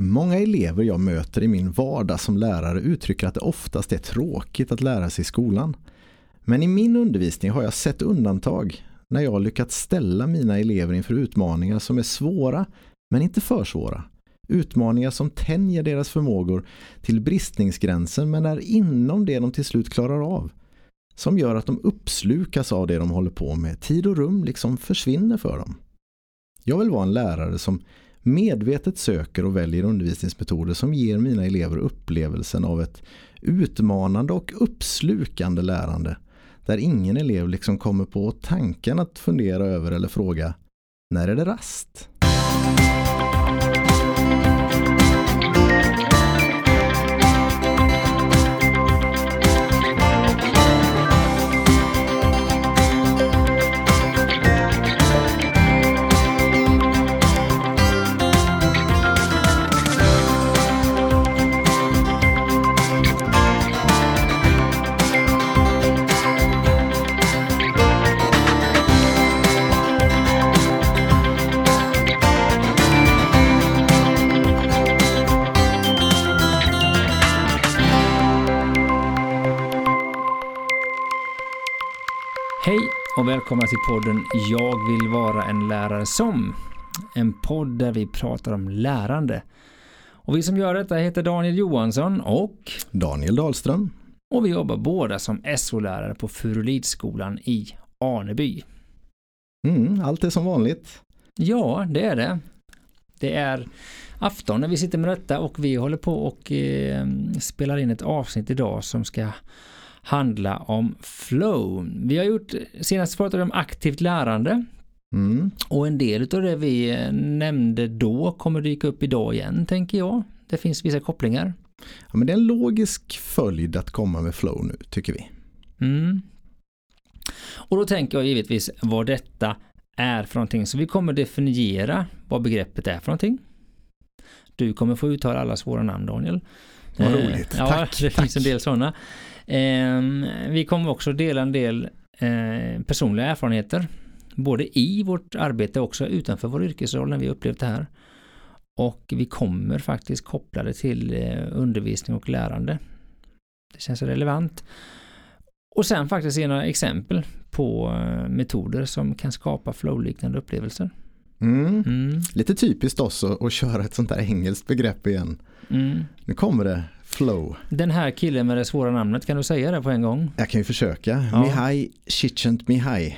Många elever jag möter i min vardag som lärare uttrycker att det oftast är tråkigt att lära sig i skolan. Men i min undervisning har jag sett undantag när jag har lyckats ställa mina elever inför utmaningar som är svåra men inte för svåra. Utmaningar som tänjer deras förmågor till bristningsgränsen men är inom det de till slut klarar av. Som gör att de uppslukas av det de håller på med. Tid och rum liksom försvinner för dem. Jag vill vara en lärare som medvetet söker och väljer undervisningsmetoder som ger mina elever upplevelsen av ett utmanande och uppslukande lärande. Där ingen elev liksom kommer på tanken att fundera över eller fråga när är det rast? Välkomna till podden Jag vill vara en lärare som. En podd där vi pratar om lärande. Och vi som gör detta heter Daniel Johansson och Daniel Dahlström. och vi jobbar båda som SO-lärare på Furulidskolan i Aneby. Mm, allt är som vanligt. Ja, det är det. Det är afton när vi sitter med detta och vi håller på och eh, spelar in ett avsnitt idag som ska handla om flow. Vi har gjort senast pratat om aktivt lärande Mm. och en del av det vi eh, nämnde då kommer dyka upp idag igen tänker jag. Det finns vissa kopplingar. Ja, men det är en logisk följd att komma med flow nu tycker vi. Mm. Och då tänker jag givetvis vad detta är för någonting. Så vi kommer definiera vad begreppet är för någonting. Du kommer få uttala alla svåra namn Daniel. Vad Eh, roligt. Ja, Tack, det tack. finns en del sådana. Eh, vi kommer också dela en del eh, personliga erfarenheter. Både i vårt arbete och också utanför vår yrkesroll när vi upplevt det här. Och vi kommer faktiskt koppla det till eh, undervisning och lärande. Det känns relevant. Och sen faktiskt ge några exempel på metoder som kan skapa flow-liknande upplevelser. Mm. Mm, Lite typiskt också att köra ett sånt där engelskt begrepp igen. Mm. Nu kommer det flow. Den här killen med det svåra namnet, kan du säga det på en gång? Jag kan ju försöka. Ja. Mihai Csikszentmihalyi.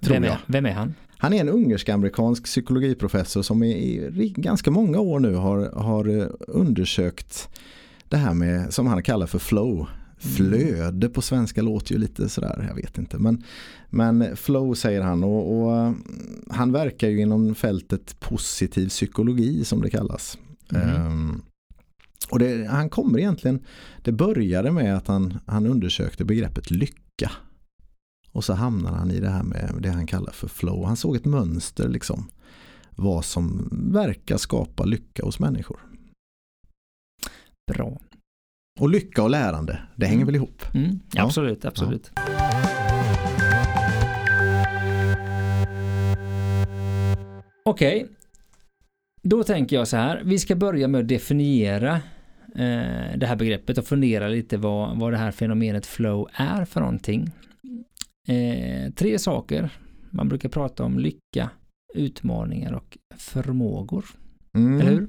Tror Vem är, jag. vem är han? Han är en ungersk-amerikansk psykologiprofessor som i, ganska många år nu har, har eh, undersökt det här med som han kallar för flow. Flöde på svenska låter ju lite sådär, jag vet inte. Men, men flow säger han och, och mm, han verkar ju inom fältet positiv psykologi som det kallas. Mhm. Ehm, och det, han kommer egentligen, det började med att han, han undersökte begreppet lycka. Och så hamnar han i det här med det han kallar för flow. Han såg ett mönster liksom. Vad som verkar skapa lycka hos människor. Bra. Och lycka och lärande, det hänger Mm. väl ihop? Mm, Ja. Absolut, absolut. Okej, då tänker jag så här. Vi ska börja med att definiera det här begreppet och fundera lite vad, vad det här fenomenet flow är för någonting. Eh, tre saker. Man brukar prata om lycka, utmaningar och förmågor. Mm. Eller hur?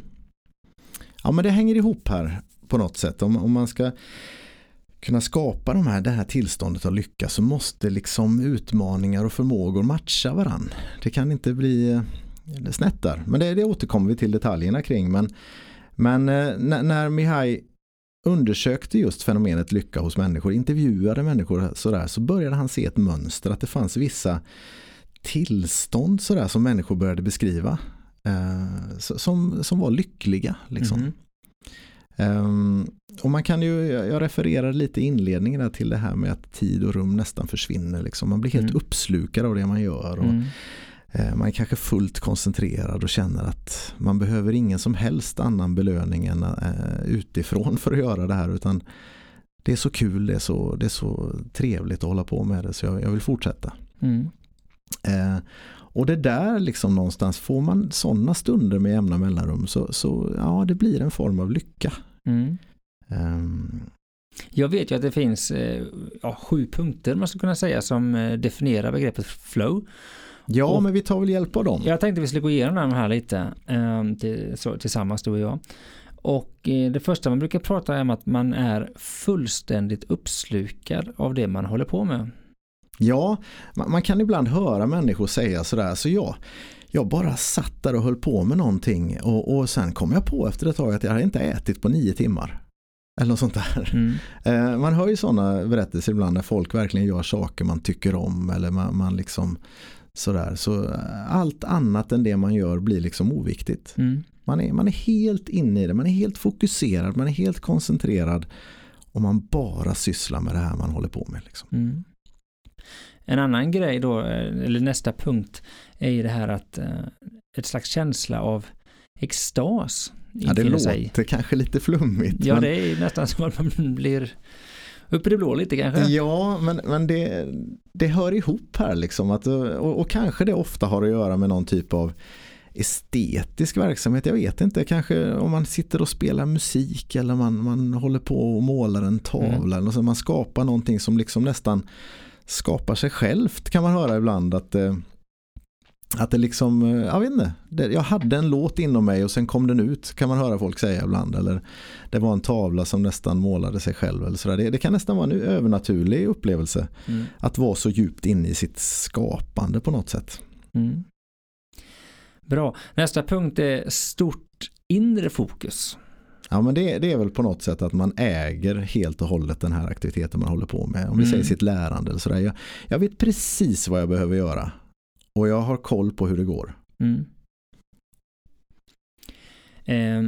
Ja men det hänger ihop här på något sätt. Om, om man ska kunna skapa de här, det här tillståndet av lycka så måste liksom utmaningar och förmågor matcha varann. Det kan inte bli eh, snett där. Men det, det återkommer vi till detaljerna kring. Men, men eh, när, Mihai undersökte just fenomenet lycka hos människor, intervjuade människor sådär, så började han se ett mönster att det fanns vissa tillstånd sådär som människor började beskriva. Eh, som, som var lyckliga. Liksom. Mhm. Ehm, och man kan ju, jag refererade lite i inledningen där till det här med att tid och rum nästan försvinner. Liksom. Man blir helt Mm. uppslukad av det man gör. Och, Mm. Eh, man är kanske fullt koncentrerad och känner att man behöver ingen som helst annan belöning än eh, utifrån för att göra det här. Utan det är så kul, det är så, det är så trevligt att hålla på med det så jag, jag vill fortsätta. Mm. Eh, Och det där liksom någonstans, får man sådana stunder med jämna mellanrum så, så ja, det blir en form av lycka. Mm. Um, Jag vet ju att det finns eh, ja, sju punkter man skulle kunna säga som eh, definierar begreppet flow. Ja, Och- men vi tar väl hjälp av dem. Jag tänkte vi skulle gå igenom de här lite eh, till, så, tillsammans du och jag. Och eh, det första man brukar prata om att man är fullständigt uppslukad av det man håller på med. Ja, man, man kan ibland höra människor säga sådär, så jag, jag bara satt där och höll på med någonting och, och sen kom jag på efter ett tag att jag hade inte ätit på nio timmar. Eller något sånt där. Mm. Eh, man hör ju sådana berättelser ibland när folk verkligen gör saker man tycker om eller man, man liksom sådär. Så eh, allt annat än det man gör blir liksom oviktigt. Mm. Man är, man är helt inne i det, man är helt fokuserad, man är helt koncentrerad och man bara sysslar med det här man håller på med. Liksom. Mm. En annan grej då, eh, eller nästa punkt, är ju det här att eh, ett slags känsla av extas Ja, det låter sig. kanske lite flummigt. Ja, men, det är nästan som att man blir upp i det blå lite kanske. ja men, men det, det hör ihop här liksom. Att, och, och kanske det ofta har att göra med någon typ av estetisk verksamhet. Jag vet inte, kanske om man sitter och spelar musik eller man, man håller på och målar en tavla. Eller så man skapar någonting som liksom nästan skapar sig självt kan man höra ibland. Att, eh, att det liksom, eh, jag vet inte, jag hade en låt inom mig och sen kom den ut kan man höra folk säga ibland. Eller det var en tavla som nästan målade sig själv. Eller. Det, det kan nästan vara en övernaturlig upplevelse Mm. att vara så djupt inne i sitt skapande på något sätt. Mm. Bra. Nästa punkt är stort inre fokus. Ja men det, det är väl på något sätt att man äger helt och hållet den här aktiviteten man håller på med. Om vi Mm. säger sitt lärande eller sådär. Jag, jag vet precis vad jag behöver göra. Och jag har koll på hur det går. Mm. Eh,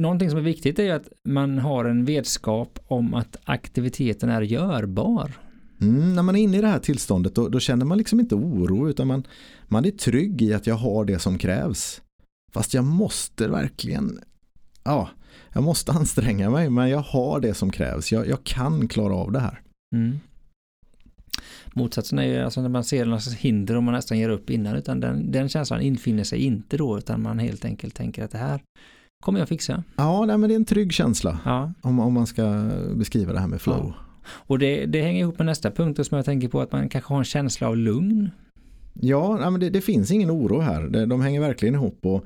någonting som är viktigt är att man har en vetskap om att aktiviteten är görbar. Mm, när man är inne i det här tillståndet då, då känner man liksom inte oro utan man, man är trygg i att jag har det som krävs. Fast jag måste verkligen, ja, jag måste anstränga mig men jag har det som krävs. Jag, jag kan klara av det här. Mm. Motsatsen är ju alltså när man ser slags hinder och man nästan ger upp innan utan den, den känslan infinner sig inte då utan man helt enkelt tänker att det här kommer jag fixa. Ja, nej, men det är en trygg känsla Ja. om, om man ska beskriva det här med flow. Och det, det hänger ihop med nästa punkt som jag tänker på att man kanske har en känsla av lugn. Ja, nej, men det, det finns ingen oro här. Det, de hänger verkligen ihop och,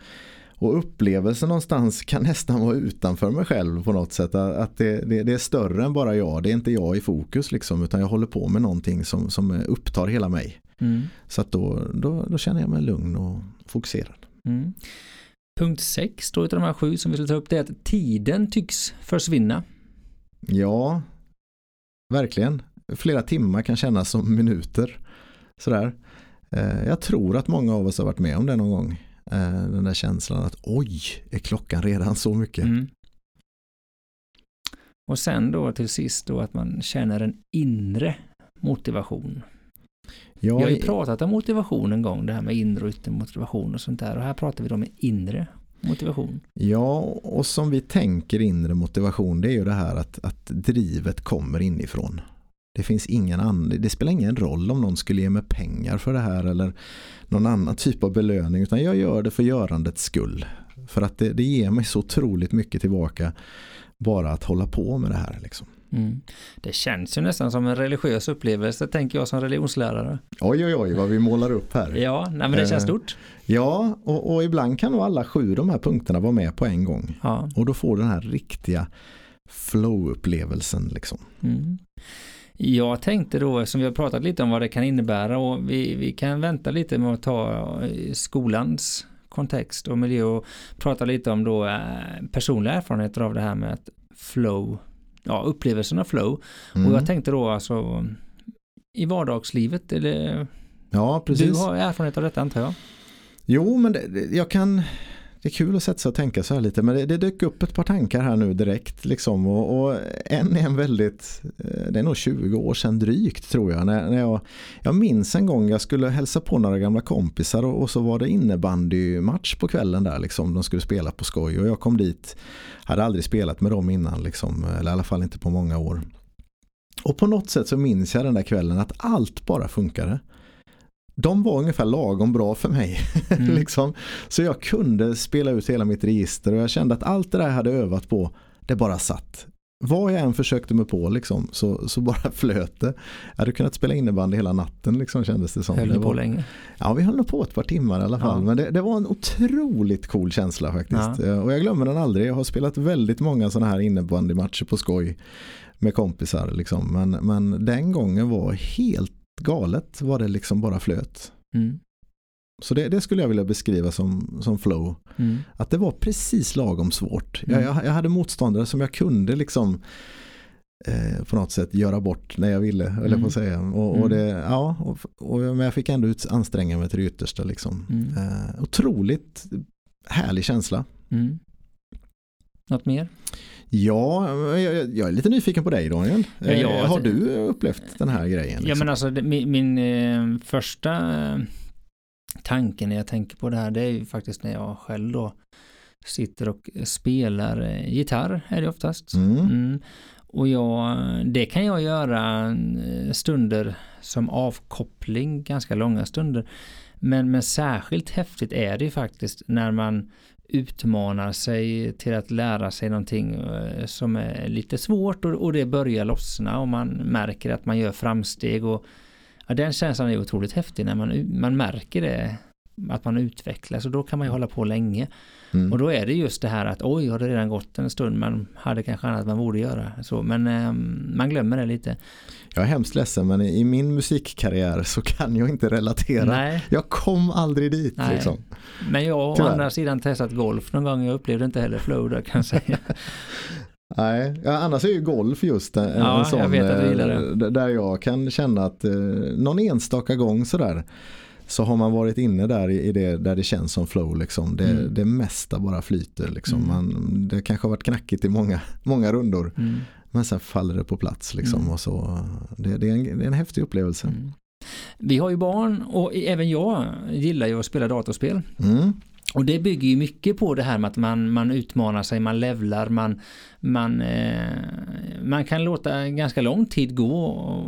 och upplevelsen någonstans kan nästan vara utanför mig själv på något sätt. Att det, det, det är större än bara jag. Det är inte jag i fokus liksom utan jag håller på med någonting som, som upptar hela mig. Mm. Så att då, då, då känner jag mig lugn och fokuserad. Mm. Punkt 6 då utav de här sju som vi skulle ta upp det är att tiden tycks försvinna. Ja, verkligen. Flera timmar kan kännas som minuter. Sådär. Eh, Jag tror att många av oss har varit med om det någon gång. Eh, Den där känslan att oj, är klockan redan så mycket? Mm. Och sen då till sist då att man känner en inre motivation. Ja, Vi har ju pratat om motivation en gång, det här med inre och yttre motivation och sånt där. Och här pratar vi då om inre motivation. Ja, och som vi tänker inre motivation det är ju det här att, att drivet kommer inifrån. Det finns ingen annan, det spelar ingen roll om någon skulle ge mig pengar för det här eller någon annan typ av belöning utan jag gör det för görandets skull. För att det, det ger mig så otroligt mycket tillbaka bara att hålla på med det här. Liksom. Mm. Det känns ju nästan som en religiös upplevelse, tänker jag som religionslärare. Oj oj oj vad vi målar upp här. Ja, nej, men det känns Eh. stort. Ja, och, och ibland kan nog alla sju de här punkterna vara med på en gång. Ja. Och då får du den här riktiga flow-upplevelsen. Liksom. Mm. Jag tänkte då, som vi har pratat lite om vad det kan innebära och vi, vi kan vänta lite med att ta eh, skolans kontext och miljö och prata lite om då eh, personliga erfarenheter av det här med att flow, ja upplevelsen av flow. Mm. Och jag tänkte då alltså i vardagslivet, eller Ja, precis. du har erfarenhet av detta antar jag? Jo, men det, jag kan... Det är kul att sätta sig och tänka så här lite men det, det dök upp ett par tankar här nu direkt liksom och, och en är en väldigt, eh, det är nog 20 år sedan drygt tror jag. När, när jag, jag minns en gång jag skulle hälsa på några gamla kompisar och, och så var det innebandymatch på kvällen där liksom. De skulle spela på skoj och jag kom dit, hade aldrig spelat med dem innan liksom, eller i alla fall inte på många år. Och på något sätt så minns jag den där kvällen att allt bara funkade de var ungefär lagom bra för mig. Mm. liksom. Så jag kunde spela ut hela mitt register och jag kände att allt det där jag hade övat på, det bara satt. Vad jag än försökte mig på liksom, så, så bara flöt det. Jag hade kunnat spela innebandy hela natten liksom, kändes det som. Höll det på länge? Ja, vi höll på ett par timmar i alla fall. Ja. Men det, det var en otroligt cool känsla faktiskt. Ja. Eh, Och jag glömmer den aldrig. Jag har spelat väldigt många sådana här innebandymatcher på skoj med kompisar. Liksom. Men, men den gången var helt galet var det liksom bara flöt. Mm. Så det, det skulle jag vilja beskriva som, som flow. Mm. Att det var precis lagom svårt. Mm. Jag, jag, jag hade motståndare som jag kunde liksom eh, på något sätt göra bort när jag ville. Eller Mm. säga. Och, och det, ja, och, och, men jag fick ändå ut, anstränga mig till det yttersta. Liksom. Mm. Eh, otroligt härlig känsla. Mm. Något mer? Ja, jag, jag- är lite nyfiken på dig Daniel. Ja, Eh, jag- har du upplevt den här grejen? Ja Liksom? men alltså min, min eh, första tanke när jag tänker på det här det är ju faktiskt när jag själv då sitter och spelar eh, gitarr är det oftast. Mm. Mm. Och jag, det kan jag göra eh, stunder som avkoppling, ganska långa stunder. Men, men särskilt häftigt är det ju faktiskt när man utmanar sig till att lära sig någonting eh, som är lite svårt och, och det börjar lossna och man märker att man gör framsteg och ja, den känslan är otroligt häftig när man, man märker det att man utvecklas och då kan man ju hålla på länge. Mm. Och då är det just det här att oj, har det redan gått en stund, man hade kanske annat man borde göra. Så, men eh, man glömmer det lite. Jag är hemskt ledsen men i min musikkarriär så kan jag inte relatera. Nej, Jag kom aldrig dit. Nej. Liksom. men jag har å andra sidan testat golf någon gång, jag upplevde inte heller flow där kan jag säga. Nej, ja, annars är ju golf just en, Ja, en sån jag eh, där jag kan känna att eh, någon enstaka gång sådär så har man varit inne där i, det där det känns som flow liksom. Det, Mm. det mesta bara flyter liksom. Mm. Man, det kanske har varit knackigt i många, många rundor Mm. men sen faller det på plats liksom Mm. och så. Det, det, är en, det är en häftig upplevelse. Mm. Vi har ju barn och även jag gillar ju att spela datorspel. Och det bygger ju mycket på det här med att man, man utmanar sig, man levlar, man, man, eh, man kan låta ganska lång tid gå.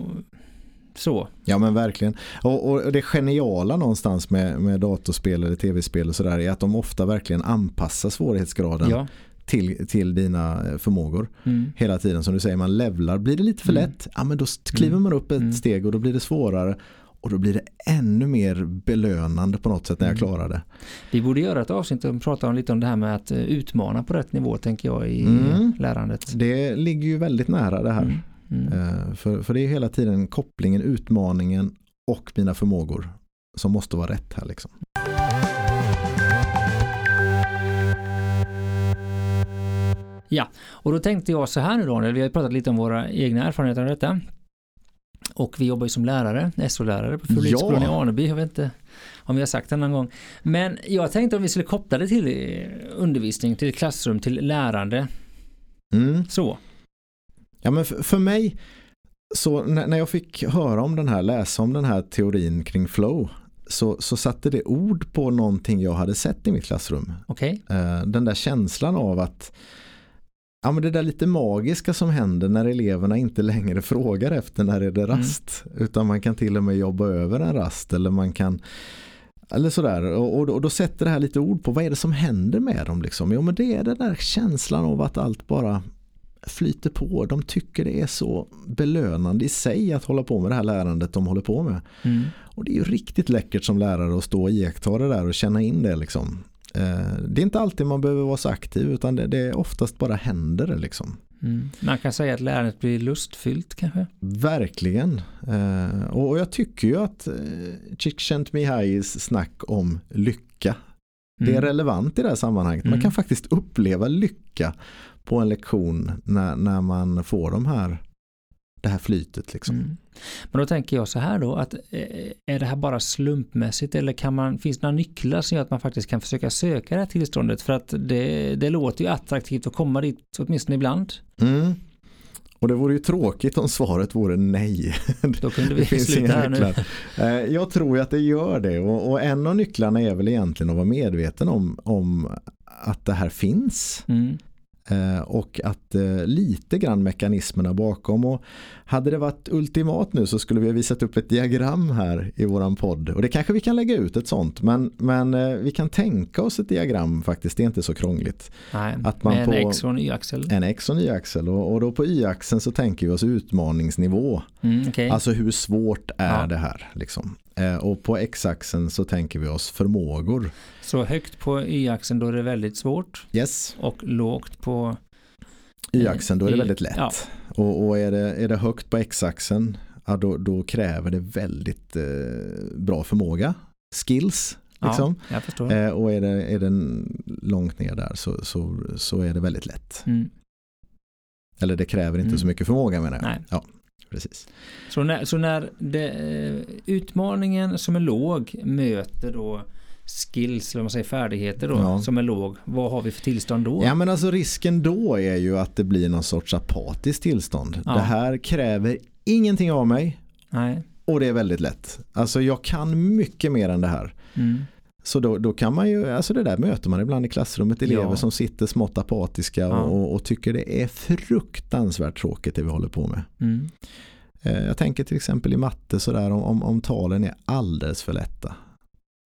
Så. Ja men verkligen. Och, och det geniala någonstans med, med datorspel eller tv-spel och sådär är att de ofta verkligen anpassar svårighetsgraden Ja. till, till dina eh, förmågor. Mm. Hela tiden som du säger, man levlar. Blir det lite för Mm. lätt, ja men då kliver Mm. man upp ett Mm. steg och då blir det svårare. Och då blir det ännu mer belönande på något sätt när jag Mm. klarar det. Vi borde göra ett avsnitt och prata om lite om det här med att eh, utmana på rätt nivå tänker jag i Mm. lärandet. Det ligger ju väldigt nära det här. Mm. Eh, För, för det är hela tiden kopplingen, utmaningen och mina förmågor som måste vara rätt här. Liksom. Och då tänkte jag så här nu Daniel, vi har pratat lite om våra egna erfarenheter av detta. Och vi jobbar ju som lärare, SO-lärare på Fulleridsskolan Ja. i Aneby. Jag vet inte om vi har sagt det någon gång. Men jag tänkte om vi skulle koppla det till undervisning, till klassrum, till lärande. Mm. Så. Ja, men för, för mig, så när, när jag fick höra om den här, läsa om den här teorin kring flow så, så satte det ord på någonting jag hade sett i mitt klassrum. Okej? Eh, den där känslan av att ja, men det där lite magiska som händer när eleverna inte längre frågar efter när är det rast. Utan man kan till och med jobba över en rast eller man kan eller sådär. Och, och, och då sätter det här lite ord på vad är det som händer med dem. Liksom? Jo men det är den där känslan av att allt bara flyter på. De tycker det är så belönande i sig att hålla på med det här lärandet de håller på med. Mm. Och det är ju riktigt läckert som lärare att stå och iaktta det där och känna in det liksom. Eh, Det är inte alltid man behöver vara så aktiv utan det, det är oftast bara händer det liksom. Mm. Man kan säga att lärandet blir lustfyllt kanske? Verkligen. Eh, Och jag tycker ju att eh, Csikszentmihalys snack om lycka det är Mm. relevant i det här sammanhanget. Man Mm. kan faktiskt uppleva lycka på en lektion när, när man får de här, det här flytet. Liksom. Mm. Men då tänker jag så här då att eh, är det här bara slumpmässigt eller kan man, finns det några nycklar som gör att man faktiskt kan försöka söka det här tillståndet för att det, det låter ju attraktivt att komma dit åtminstone ibland. Mm. Och det vore ju tråkigt om svaret vore nej. Då kunde vi sluta här nu. nycklar. Eh, Jag tror ju att det gör det och, och en av nycklarna är väl egentligen att vara medveten om, om att det här finns. Mm. Eh, och att eh, lite grann mekanismerna bakom och hade det varit ultimat nu så skulle vi ha visat upp ett diagram här i våran podd och det kanske vi kan lägga ut ett sånt men, men eh, vi kan tänka oss ett diagram faktiskt, det är inte så krångligt. Nej, Att man med en X och en Y-axel. En X och en Y-axel och, och då på Y-axeln så tänker vi oss utmaningsnivå. Mm, okej. Alltså hur svårt är Ja. det här? Liksom. Eh, och på X-axeln så tänker vi oss förmågor. Så högt på Y-axeln då är det väldigt svårt Yes, och lågt på Y-axeln då är det väldigt lätt. ja. Och, och är, det, är det högt på X-axeln ja, då, då kräver det väldigt eh, bra förmåga. Skills liksom. Ja, jag förstår. Eh, och är, det, är den långt ner där så, så, så är det väldigt lätt. Mm. Eller det kräver inte Mm. så mycket förmåga menar jag. Nej. Ja, precis. Så när, så när det, eh, utmaningen som är låg möter då skills, eller man säger, färdigheter då, Ja. som är låg, vad har vi för tillstånd då? Ja men alltså risken då är ju att det blir någon sorts apatiskt tillstånd. Ja. Det här kräver ingenting av mig Nej. och det är väldigt lätt. Alltså jag kan mycket mer än det här. Mm. Så då, då kan man ju, alltså det där möter man ibland i klassrummet, elever Ja. som sitter smått apatiska Ja. och, och tycker det är fruktansvärt tråkigt det vi håller på med. Mm. Eh, Jag tänker till exempel i matte sådär om, om, om talen är alldeles för lätta.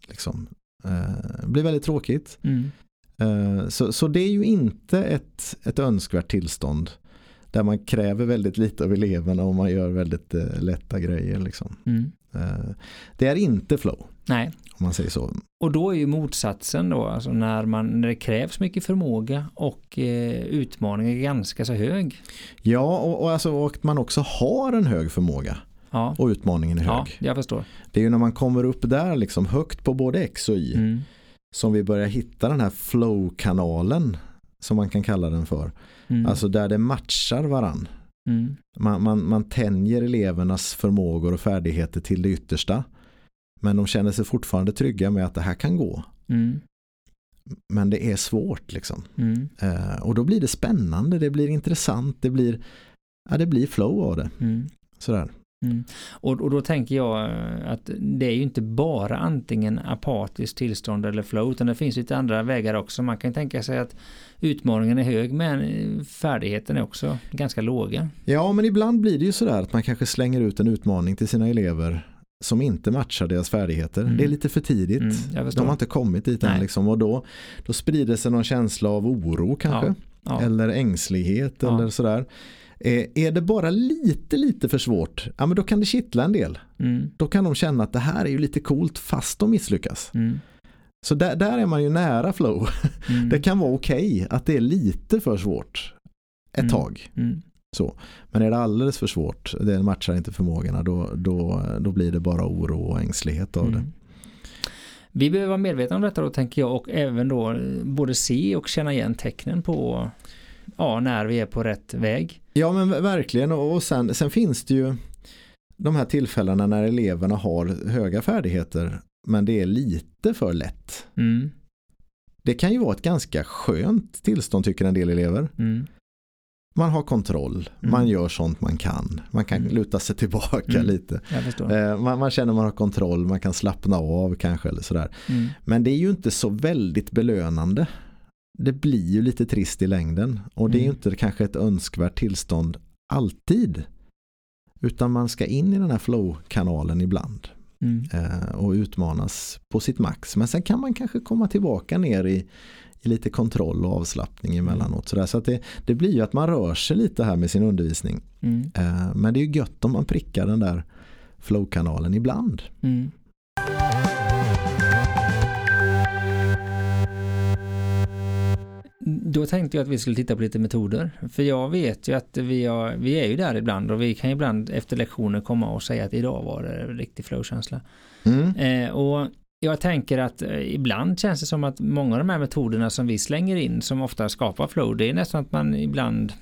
Liksom. Eh, Det blir väldigt tråkigt. Mm. Eh, Så, så det är ju inte ett, ett önskvärt tillstånd där man kräver väldigt lite av eleverna och man gör väldigt eh, lätta grejer. Liksom. Mm. Eh, Det är inte flow Nej, om man säger så. och då är ju motsatsen då, alltså när, man, när det krävs mycket förmåga och eh, utmaningen är ganska så hög. Ja, och, och, alltså, och man också har en hög förmåga Ja, och utmaningen är hög. ja jag förstår. Det är ju när man kommer upp där liksom högt på både X och Y Mm. som vi börjar hitta den här flow-kanalen som man kan kalla den för. Mm. Alltså där det matchar varann. Mm. Man, man, man tänjer elevernas förmågor och färdigheter till det yttersta. Men de känner sig fortfarande trygga med att det här kan gå. Mm. Men det är svårt liksom. Mm. Eh, och då blir det spännande, det blir intressant, det blir, ja, det blir flow av det. Mm. Sådär. Mm. Och, och då tänker jag eh, att det är ju inte bara antingen apatiskt tillstånd eller flow utan det finns lite andra vägar också. Man kan tänka sig att utmaningen är hög men eh, färdigheten är också ganska låga. Ja, men ibland blir det ju sådär att man kanske slänger ut en utmaning till sina elever som inte matchar deras färdigheter. Mm. Det är lite för tidigt. Mm. De har inte kommit dit än liksom, och då, då sprider sig någon känsla av oro kanske. Ja. Eller ängslighet Ja. eller sådär. Eh, är det bara lite lite för svårt, ja men då kan det kittla en del. Mm. Då kan de känna att det här är ju lite coolt fast de misslyckas. Mm. Så där, där är man ju nära flow. Mm. Det kan vara okej att det är lite för svårt ett Mm. tag. Mm. Men är det alldeles för svårt, det matchar inte förmågorna, då, då, då blir det bara oro och ängslighet av det. Mm. Vi behöver vara medvetna om detta då tänker jag och även då eh, både se och känna igen tecknen på ja, när vi är på rätt väg. Ja men verkligen och och sen, sen finns det ju de här tillfällena när eleverna har höga färdigheter men det är lite för lätt. Mm. Det kan ju vara ett ganska skönt tillstånd tycker en del elever. Mm. Man har kontroll, Mm. man gör sånt man kan, man kan Mm. luta sig tillbaka Mm. lite. Eh, Man, man känner man har kontroll, man kan slappna av kanske eller sådär. Mm. Men det är ju inte så väldigt belönande. Det blir ju lite trist i längden och det är ju Mm. inte kanske ett önskvärt tillstånd alltid. Utan man ska in i den här flow-kanalen ibland Mm. eh, och utmanas på sitt max. Men sen kan man kanske komma tillbaka ner i, i lite kontroll och avslappning emellanåt. Sådär. Så att det, det blir ju att man rör sig lite här med sin undervisning. Mm. Eh, men det är ju gött om man prickar den där flow-kanalen ibland. Mm. Då tänkte jag att vi skulle titta på lite metoder. För jag vet ju att vi, har, vi är ju där ibland och vi kan ibland efter lektioner komma och säga att idag var det riktig flowkänsla. Mm. Eh, och jag tänker att eh, ibland känns det som att många av de här metoderna som vi slänger in som ofta skapar flow, det är nästan att man ibland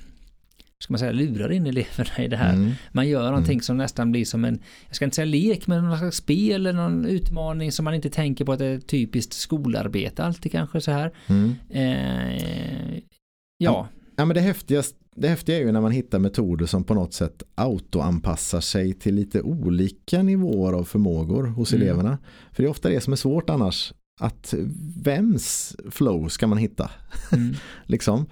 ska man säga, lurar in eleverna i det här. Mm. Man gör någonting som nästan blir som en, jag ska inte säga lek, men någon slags spel eller någon utmaning som man inte tänker på att det är typiskt skolarbete alltid kanske så här. Mm. Eh, ja, Ja, men det, häftigaste, det häftiga är ju när man hittar metoder som på något sätt autoanpassar sig till lite olika nivåer av förmågor hos Mm. eleverna. För det är ofta det som är svårt annars. Att vems flow ska man hitta? mm, liksom.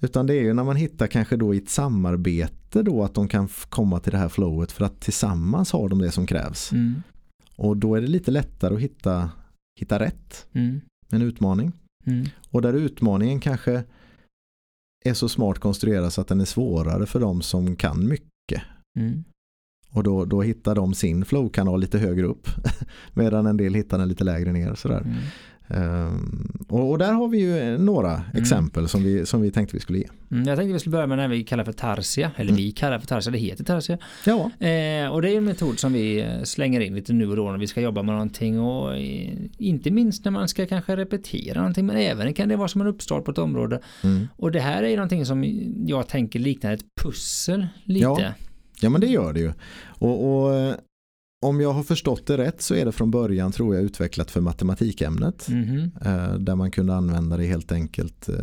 Utan det är ju när man hittar kanske då i ett samarbete då att de kan komma till det här flowet för att tillsammans har de det som krävs. Mm. Och då är det lite lättare att hitta, hitta rätt. Mm. En utmaning. Mm. Och där utmaningen kanske är så smart konstruerad så att den är svårare för de som kan mycket. Mm. Och då, då hittar de sin flow-kanal lite högre upp. Medan en del hittar den lite lägre ner. Sådär. Mm. Um, och, och, där har vi ju några exempel som vi, som vi tänkte vi skulle ge. Mm, jag tänkte vi skulle börja med det vi kallar för tarsia. Eller Mm. vi kallar för tarsia, det heter tarsia. Ja, Eh, och det är en metod som vi eh, slänger in lite nu och då när vi ska jobba med någonting. Och eh, inte minst när man ska kanske repetera någonting. Men även kan det vara som en uppstart på ett område. mm. Och det här är någonting som jag tänker liknar ett pussel lite. Ja. ja men det gör det ju. Och, och eh, om jag har förstått det rätt så är det från början tror jag utvecklat för matematikämnet. Eh, där man kunde använda det helt enkelt eh,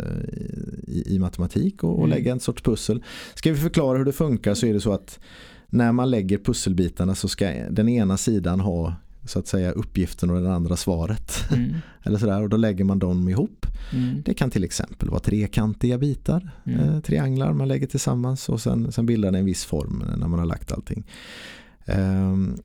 i, i matematik och, och Mm. lägga en sorts pussel. Ska vi förklara hur det funkar så är det så att när man lägger pusselbitarna så ska den ena sidan ha så att säga uppgiften och den andra svaret. Mm. Eller sådär, och då lägger man dem ihop. Mm. Det kan till exempel vara trekantiga bitar, Mm. eh, trianglar man lägger tillsammans och sen, sen bildar det en viss form när man har lagt allting. Ehm,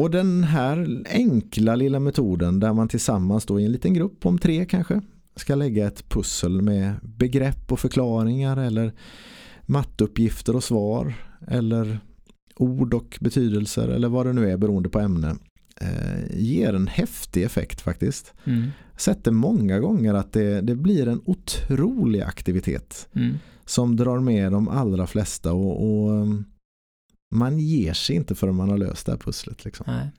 och den här enkla lilla metoden där man tillsammans då i en liten grupp om tre kanske ska lägga ett pussel med begrepp och förklaringar eller matteuppgifter och svar eller ord och betydelser eller vad det nu är beroende på ämne eh, ger en häftig effekt faktiskt Mm. sett det många gånger att det, det blir en otrolig aktivitet Mm. som drar med de allra flesta och, och um, man ger sig inte förrän man har löst det här pusslet. Liksom. Nej.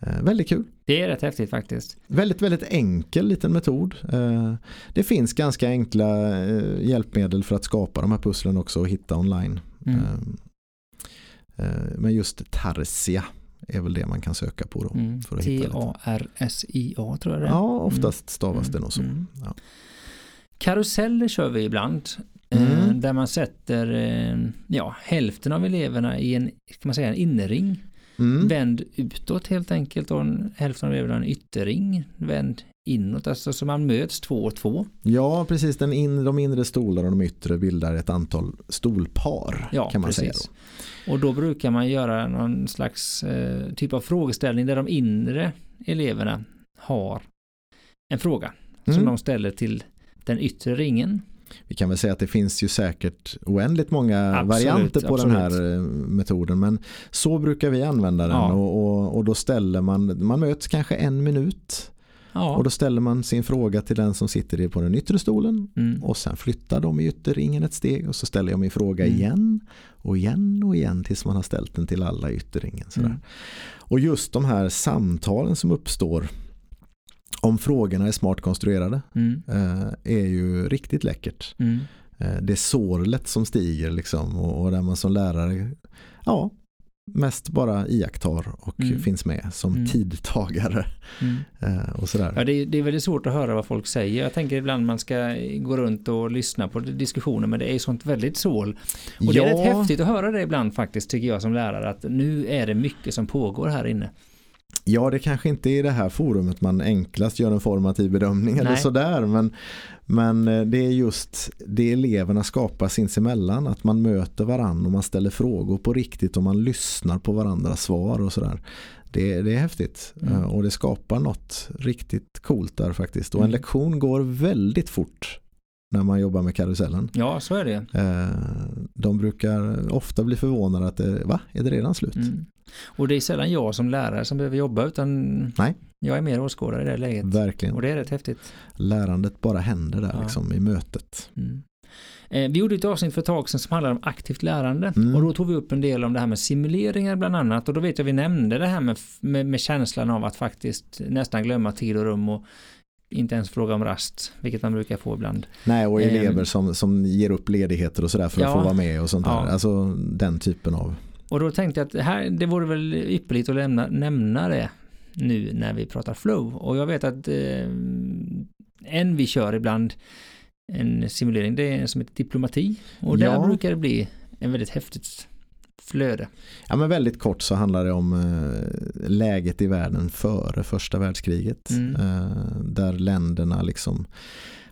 Eh, väldigt kul. Det är rätt häftigt faktiskt. Väldigt, väldigt enkel liten metod. Eh, det finns ganska enkla eh, hjälpmedel för att skapa de här pusslen också och hitta online. Mm. Men just Tarsia är väl det man kan söka på då. Mm. för att. T-A-R-S-I-A tror jag det är. Ja, oftast stavas det Mm. nog så. Mm. Ja. Karuseller kör vi ibland. Mm. Där man sätter eh, ja, hälften av eleverna i en, kan man säga, en innerring. Mm. Vänd utåt helt enkelt och en, hälften av eleverna en ytterring. Vänd inåt, alltså så man möts två och två. Ja, precis. Den in, de inre stolarna och de yttre bildar ett antal stolpar Ja, kan man precis. säga. Och då brukar man göra någon slags eh, typ av frågeställning där de inre eleverna har en fråga Då. som Mm. de ställer till den yttre ringen. Vi kan väl säga att det finns ju säkert oändligt många Absolut, varianter på den absolut. här eh, metoden. Men så brukar vi använda den Ja. och, och, och då ställer man, man möts kanske en minut Ja. och då ställer man sin fråga till den som sitter på den yttre stolen mm. och sen flyttar de i ytterringen ett steg och så ställer jag min fråga Mm. igen och igen och igen tills man har ställt den till alla i ytterringen. Sådär. Mm. Och just de här samtalen som uppstår om frågorna är smart konstruerade Mm. eh, är ju riktigt läckert. Mm. Eh, det är sorlet som stiger liksom och, där man som lärare ja, mest bara iakttar och Mm. finns med som Mm. tidtagare Mm. eh, och sådär. Ja, det, är, det är väldigt svårt att höra vad folk säger. Jag tänker ibland man ska gå runt och lyssna på diskussioner men det är sånt väldigt sål. Och det är rätt häftigt att höra det ibland faktiskt tycker jag som lärare att nu är det mycket som pågår här inne. Ja, det kanske inte är i det här forumet man enklast gör en formativ bedömning eller Nej. sådär. Men, men eh, det är just det eleverna skapar sinsemellan. Att man möter varandra och man ställer frågor på riktigt och man lyssnar på varandras svar och sådär. Det, det är häftigt Mm. Eh, och det skapar något riktigt coolt där faktiskt. Och en Mm. lektion går väldigt fort när man jobbar med karusellen. Ja, så är det. Eh, De brukar ofta bli förvånade att det, va, är det redan slut? Mm. Och det är sällan jag som lärare som behöver jobba utan Nej. jag är mer åskådare i det läget. Verkligen. Och det är rätt häftigt. Lärandet bara händer där Ja. liksom i mötet. Mm. Eh, Vi gjorde ett avsnitt för ett tag sedan som handlade om aktivt lärande Mm. och då tog vi upp en del om det här med simuleringar bland annat och då vet jag vi nämnde det här med, med, med känslan av att faktiskt nästan glömma tid och rum och inte ens fråga om rast, vilket man brukar få ibland. Nej, och Ehm. elever som, som ger upp ledigheter och sådär för att Ja. få vara med och sånt där. Ja. Alltså den typen av. Och då tänkte jag att här, det vore väl ypperligt att lämna, nämna det nu när vi pratar flow. Och jag vet att eh, en vi kör ibland en simulering, det är som heter diplomati. Och där Ja. brukar det bli en väldigt häftigt flöde. Ja men väldigt kort så handlar det om eh, läget i världen före första världskriget. Mm. Eh, där länderna liksom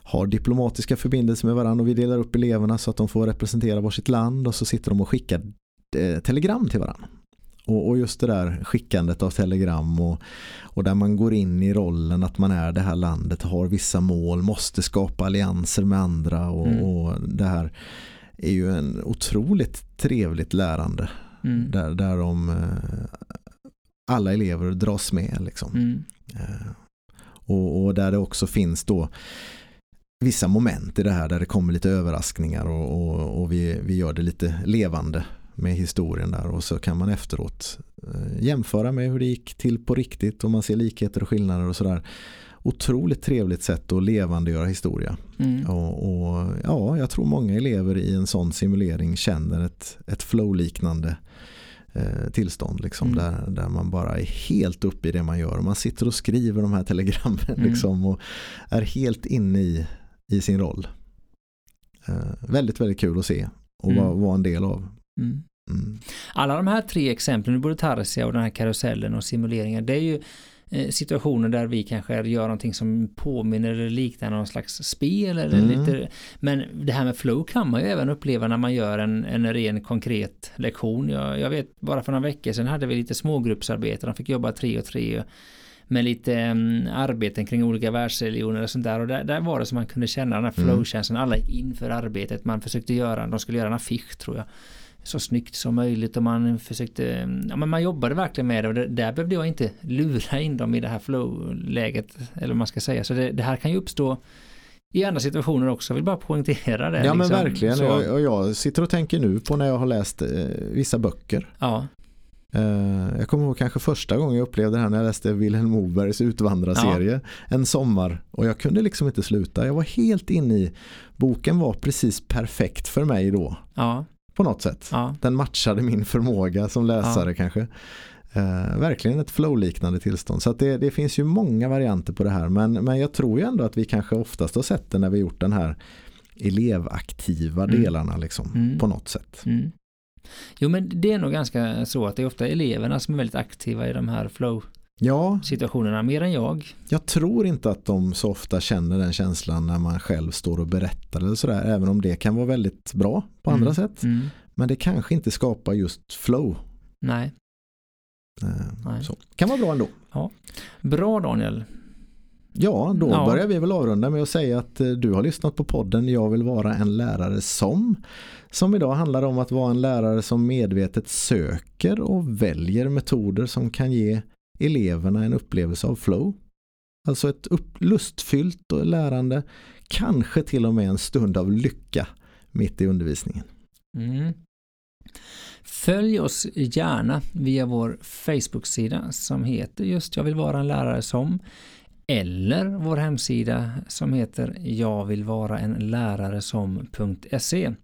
har diplomatiska förbindelser med varandra och vi delar upp eleverna så att de får representera varsitt land och så sitter de och skickar telegram till varandra. Och, just det där skickandet av telegram och, och där man går in i rollen att man är det här landet, har vissa mål, måste skapa allianser med andra och, mm. och det här är ju en otroligt trevligt lärande. Mm. Där, där de, eh, alla elever dras med. Liksom. Mm. Eh, och, och, där det också finns då vissa moment i det här där det kommer lite överraskningar och, och, och vi, vi gör det lite levande med historien där och så kan man efteråt eh, jämföra med hur det gick till på riktigt och man ser likheter och skillnader och sådär. Otroligt trevligt sätt att levandegöra historia. Mm. Och, och, ja, jag tror många elever i en sån simulering känner ett, ett flow-liknande eh, tillstånd liksom, mm. där, där man bara är helt uppe i det man gör. Och man sitter och skriver de här telegrammen mm. liksom, och är helt inne i, i sin roll. Eh, väldigt, väldigt kul att se och mm. vara, vara en del av. Mm. Mm. Alla de här tre exemplen, både Tarsia och den här karusellen och simuleringen, det är ju eh, situationer där vi kanske gör någonting som påminner eller liknar någon slags spel eller mm. lite men det här med flow kan man ju även uppleva när man gör en, en ren konkret lektion. Jag, jag vet bara för några veckor sedan hade vi lite smågruppsarbete, de fick jobba tre och tre med lite um, arbeten kring olika världsreligioner och sånt där och där, där var det som man kunde känna den här mm. flow-känslan, alla inför arbetet man försökte göra, de skulle göra en affisch tror jag så snyggt som möjligt och man försökte, ja men man jobbade verkligen med det och det, där behövde jag inte lura in dem i det här flow-läget eller vad man ska säga. Så det, det här kan ju uppstå i andra situationer också, jag vill bara poängtera det. Ja liksom. men verkligen, så... jag, jag sitter och tänker nu på när jag har läst eh, vissa böcker. Ja. Eh, jag kommer ihåg kanske första gången jag upplevde det här när jag läste Vilhelm Mobergs utvandrarserie ja. en sommar och jag kunde liksom inte sluta. Jag var helt inne i, boken var precis perfekt för mig då. Ja på något sätt. Ja. Den matchade min förmåga som läsare ja. kanske. Eh, verkligen ett flow-liknande tillstånd. Så det, det, finns ju många varianter på det här. Men, men jag tror ju ändå att vi kanske oftast har sett det när vi gjort den här elevaktiva mm. delarna liksom, mm. på något sätt. Mm. Jo men det är nog ganska så att det är ofta eleverna som är väldigt aktiva i de här flow ja, situationerna mer än jag. Jag tror inte att de så ofta känner den känslan när man själv står och berättar eller sådär, även om det kan vara väldigt bra på andra mm. sätt. Mm. Men det kanske inte skapar just flow. Nej. Eh, Nej. Så. Kan vara bra ändå. Ja. Bra Daniel. Ja, då ja. börjar vi väl avrunda med att säga att eh, du har lyssnat på podden Jag vill vara en lärare som som idag handlar om att vara en lärare som medvetet söker och väljer metoder som kan ge eleverna en upplevelse av flow. Alltså ett upp, lustfyllt och lärande, kanske till och med en stund av lycka mitt i undervisningen. Mm. Följ oss gärna via vår Facebook-sida som heter just Jag vill vara en lärare som eller vår hemsida som heter Jag vill vara en lärare som.se.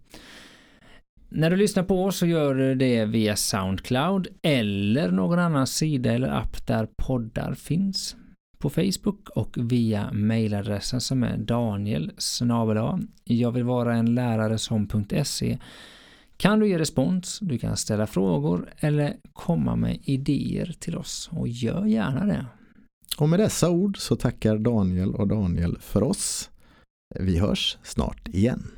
När du lyssnar på oss så gör du det via Soundcloud eller någon annan sida eller app där poddar finns. På Facebook och via mailadressen som är daniel jag vill vara en lärare som.se kan du ge respons, du kan ställa frågor eller komma med idéer till oss och gör gärna det. Och med dessa ord så tackar Daniel och Daniel för oss. Vi hörs snart igen.